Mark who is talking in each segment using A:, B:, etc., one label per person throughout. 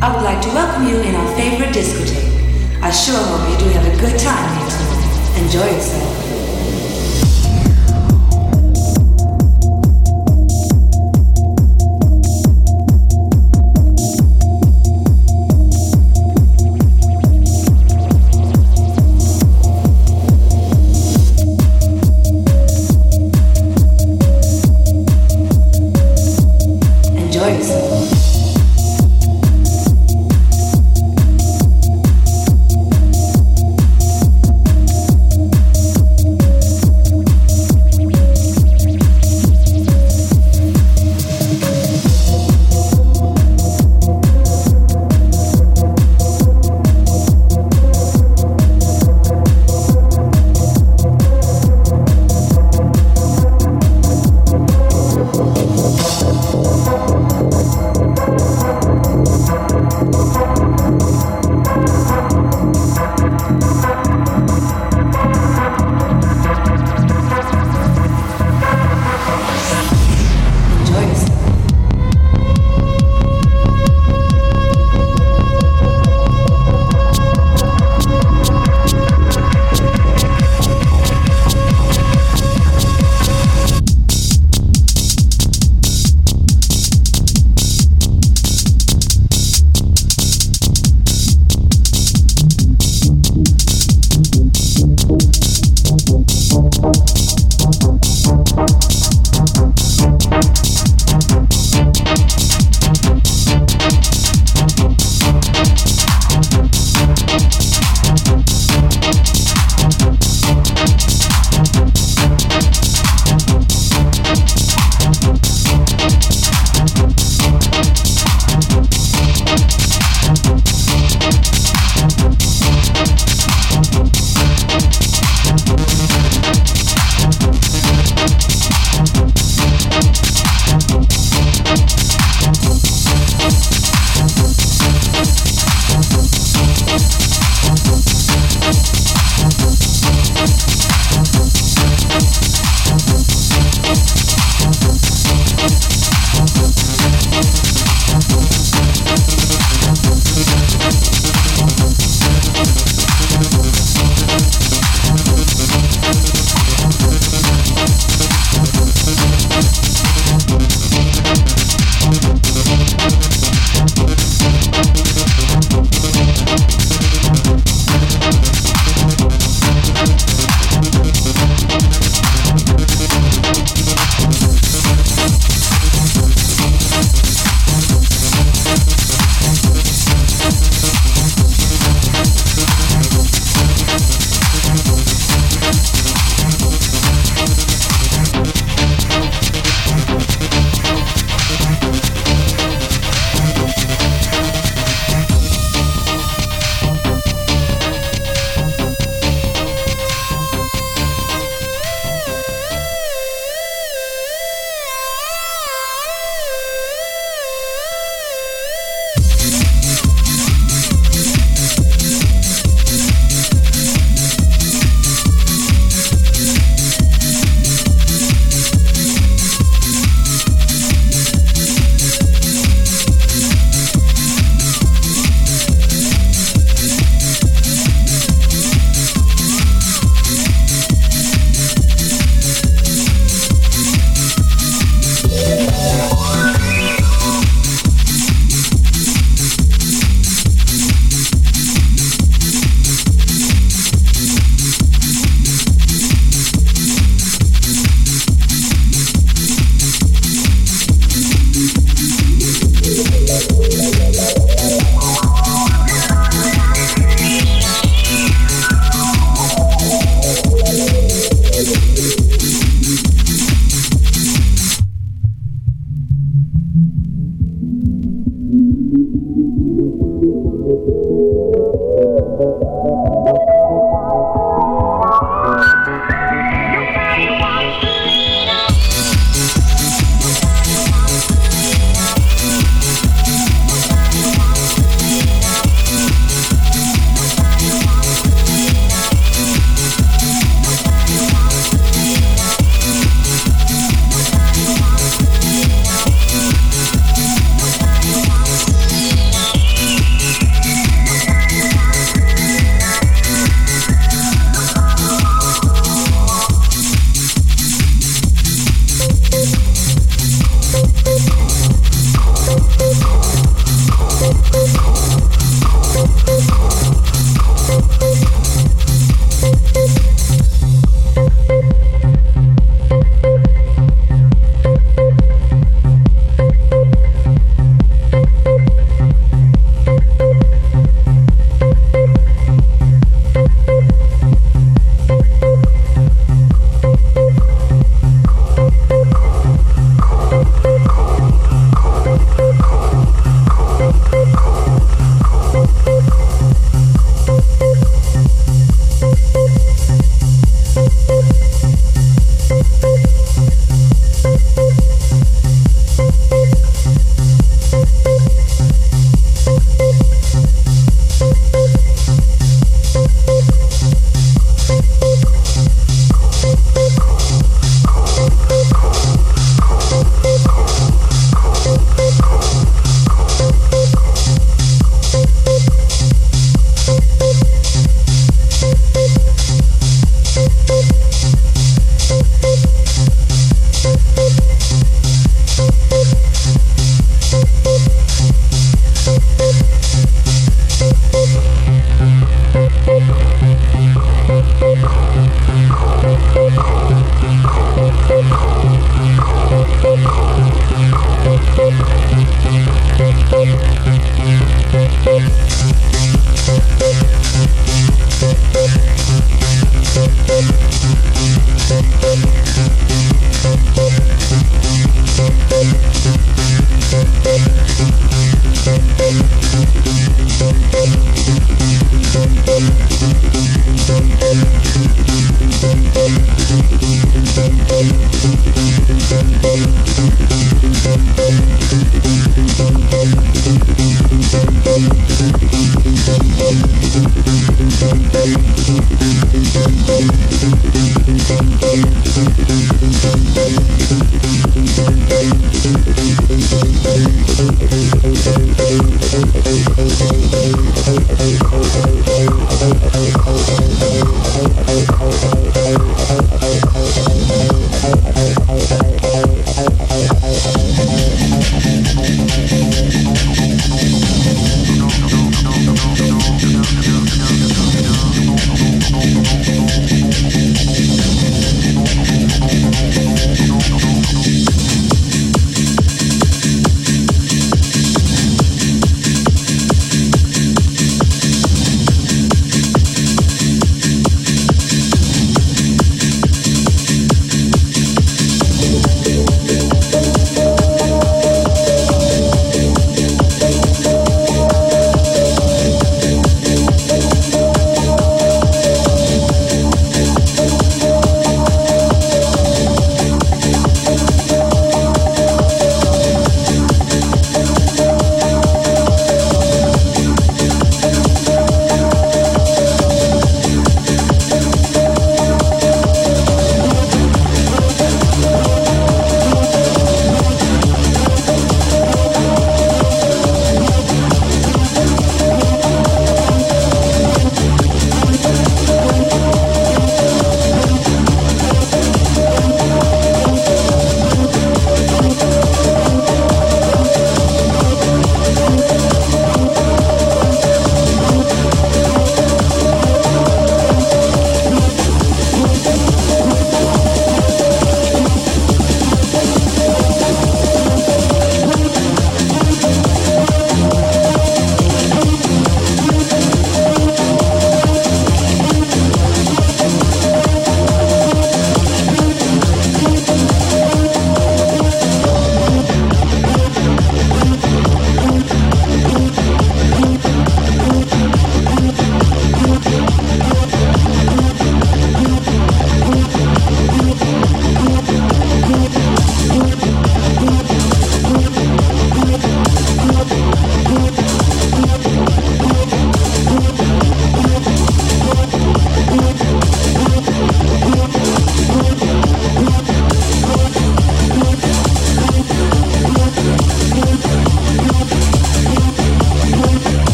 A: like to welcome you in our favorite discotheque. I sure hope you do have a good time here tonight. Enjoy yourself.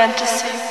B: Fantasy.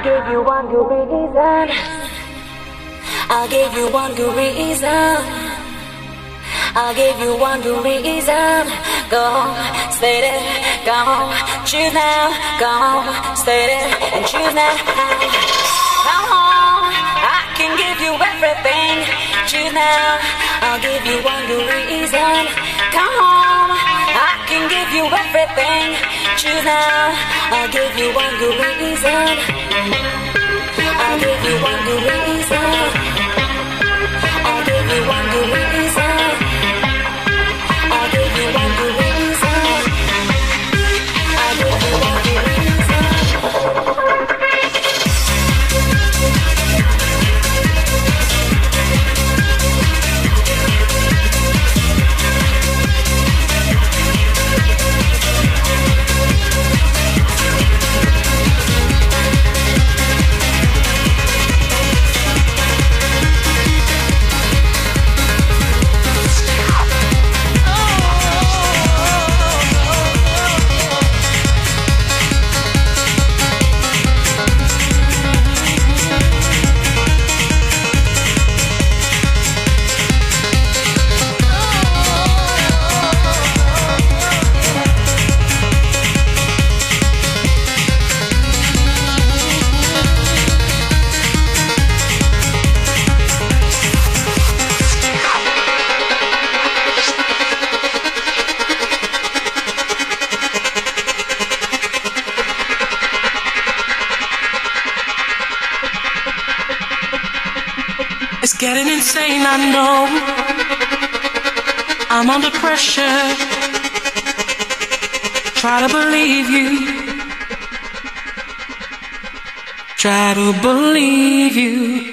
C: I'll give you one good reason. I'll give you one good reason. I'll give you one good reason. Go on, stay there. Go on, choose now. Go on, stay there and choose now. Come on, I can give you everything. Choose now. I'll give you one good reason. Come on, can give you everything. Choose now. I'll give you one good reason. I'll give you one good reason.
D: Try to believe you.